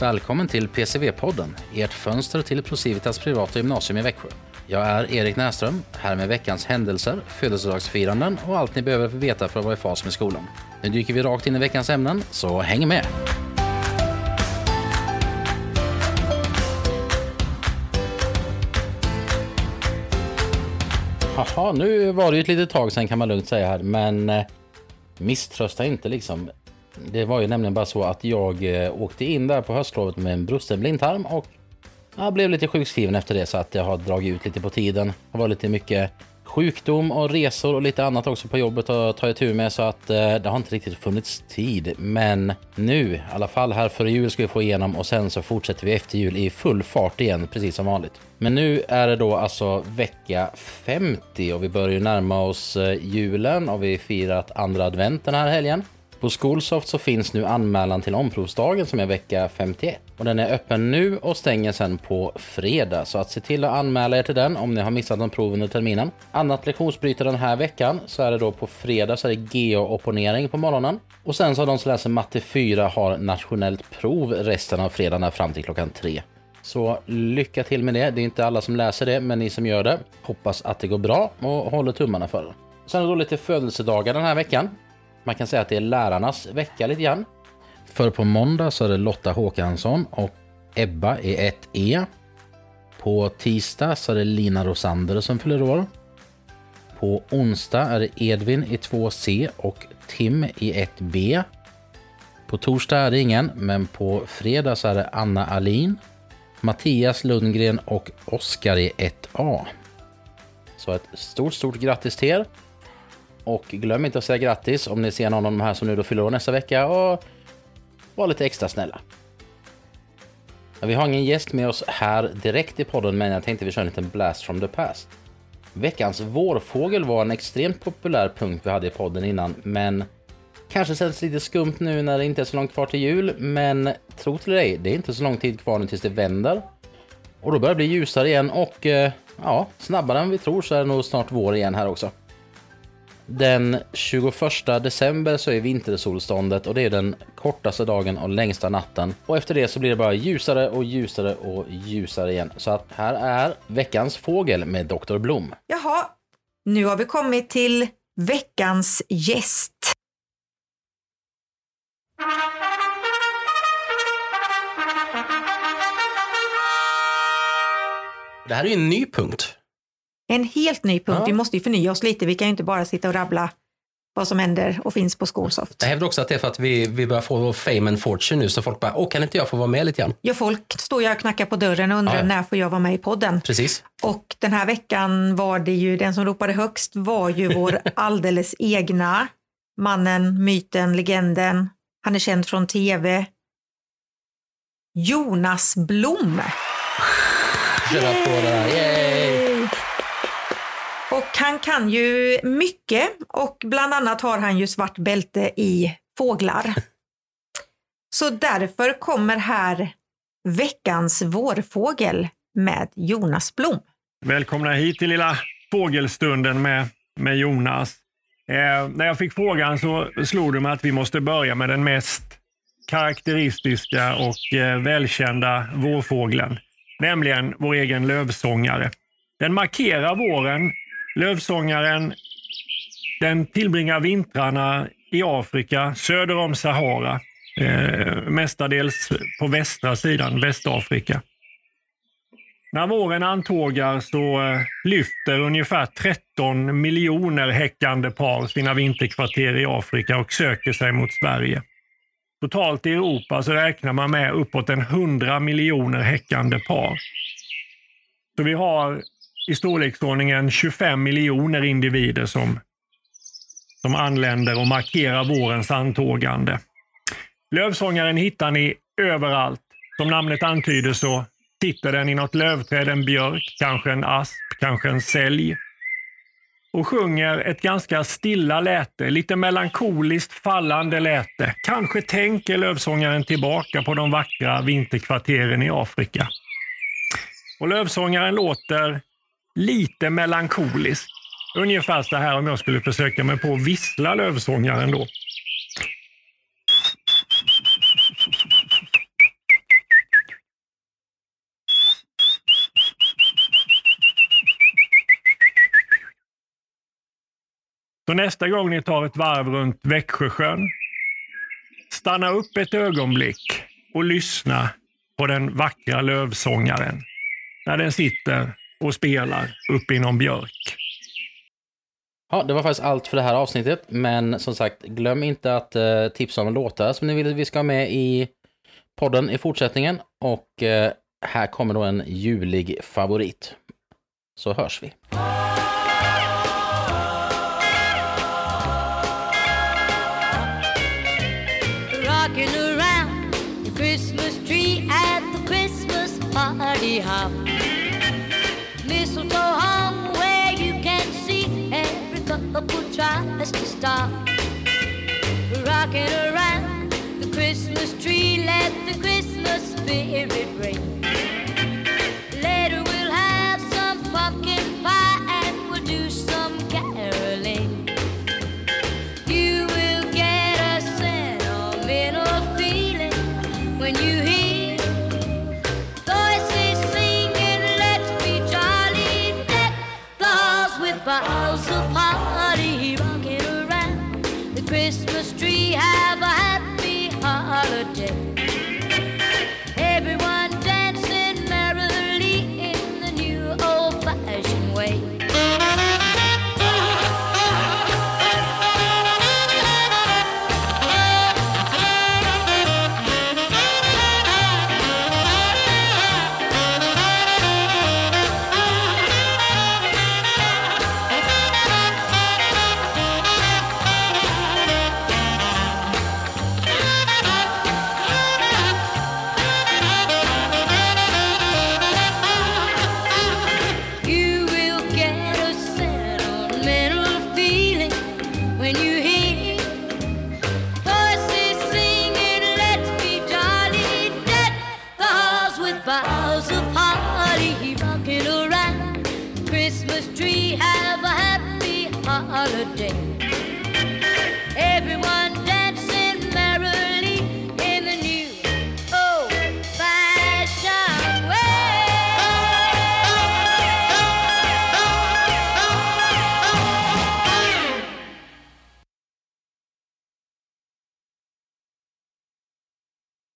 Välkommen till PCV-podden, ert fönster till Procivitas privata gymnasium i Växjö. Jag är Erik Näström, här med veckans händelser, födelsedagsfiranden och allt ni behöver veta för att vara i fas med skolan. Nu dyker vi rakt in i veckans ämnen, så häng med! Jaha, nu var det ju ett litet tag sedan kan man lugnt säga här, men eh, misströsta inte liksom. Det var ju nämligen bara så att jag eh, åkte in där på höstlovet med en brusten blindtarm och jag blev lite sjukskriven efter det så att jag har dragit ut lite på tiden. Det var lite mycket sjukdom och resor och lite annat också på jobbet att ta itu med så att eh, det har inte riktigt funnits tid. Men nu, i alla fall här före jul ska vi få igenom och sen så fortsätter vi efter jul i full fart igen, precis som vanligt. Men nu är det då alltså vecka 50 och vi börjar ju närma oss eh, julen och vi firat andra advent den här helgen. På Skolsoft så finns nu anmälan till omprovsdagen som är vecka 51. Och den är öppen nu och stänger sen på fredag. Så att se till att anmäla er till den om ni har missat någon prov under terminen. Annat lektionsbryte den här veckan så är det då på fredag så är det geo-opponering på morgonen. Och sen så har de som läser matte 4 har nationellt prov resten av fredagen fram till klockan 3. Så lycka till med det. Det är inte alla som läser det, men ni som gör det. Hoppas att det går bra och håller tummarna för det. Sen är det då lite födelsedagar den här veckan. Man kan säga att det är lärarnas vecka lite grann. För på måndag så är det Lotta Håkansson och Ebba i ett E. På tisdag så är det Lina Rosander som fyller år. På onsdag är det Edvin i 2C och Tim i 1B. På torsdag är det ingen, men på fredag så är det Anna Alin, Mattias Lundgren och Oskar i 1A. Så ett stort, stort grattis till er. Och glöm inte att säga grattis om ni ser någon av de här som nu då fyller år nästa vecka och var lite extra snälla. Vi har ingen gäst med oss här direkt i podden men jag tänkte vi kör en liten blast from the past. Veckans vårfågel var en extremt populär punkt vi hade i podden innan men kanske känns lite skumt nu när det inte är så långt kvar till jul men tro till dig, det är inte så lång tid kvar nu tills det vänder. Och då börjar det bli ljusare igen och eh, ja, snabbare än vi tror så är det nog snart vår igen här också. Den 21 december så är vintersolståndet och det är den kortaste dagen och längsta natten. Och efter det så blir det bara ljusare och ljusare och ljusare igen. Så att här är veckans fågel med Dr. Blom. Jaha, nu har vi kommit till veckans gäst. Det här är ju en ny punkt. En helt ny punkt. Ja. Vi måste ju förnya oss lite. Vi kan ju inte bara sitta och rabbla vad som händer och finns på Skolsoft. Jag hävdar också att det är för att vi, vi börjar få fame and fortune nu så folk bara, åh kan inte jag få vara med lite grann? Ja, folk står ju och knackar på dörren och undrar Ja, ja. när får jag vara med i podden? Precis. Och den här veckan var det ju, den som ropade högst var ju vår alldeles egna mannen, myten, legenden. Han är känd från tv. Jonas Blom. Köra på det här. Yay! Han kan ju mycket och bland annat har han ju svart bälte i fåglar. Så därför kommer här veckans vårfågel med Jonas Blom. Välkomna hit till lilla fågelstunden med, med Jonas. Eh, när jag fick frågan så slog det mig att vi måste börja med den mest karaktäristiska och eh, välkända vårfågeln, nämligen vår egen lövsångare. Den markerar våren. Lövsångaren den tillbringar vintrarna i Afrika söder om Sahara. Eh, mestadels på västra sidan, Västafrika. När våren antågar så eh, lyfter ungefär 13 miljoner häckande par sina vinterkvarter i Afrika och söker sig mot Sverige. Totalt i Europa så räknar man med uppåt en 100 miljoner häckande par. Så vi har i storleksordningen 25 miljoner individer som, som anländer och markerar vårens antågande. Lövsångaren hittar ni överallt. Som namnet antyder så sitter den i något lövträd, en björk, kanske en asp, kanske en sälj. Och sjunger ett ganska stilla läte, lite melankoliskt fallande läte. Kanske tänker lövsångaren tillbaka på de vackra vinterkvarteren i Afrika. Och lövsångaren låter lite melankoliskt. Ungefär så här om jag skulle försöka mig på att vissla lövsångaren då. Så nästa gång ni tar ett varv runt Växjösjön, stanna upp ett ögonblick och lyssna på den vackra lövsångaren när den sitter och spelar uppe i någon björk. Ja, det var faktiskt allt för det här avsnittet. Men som sagt, glöm inte att eh, tipsa om låtar som ni vill att vi ska ha med i podden i fortsättningen. Och eh, här kommer då en julig favorit. Så hörs vi. rocking around the Christmas tree at the Christmas party hop. Tries to stop. Rocking around the Christmas tree, let the Christmas spirit ring. Christmas tree. Have a happy holiday.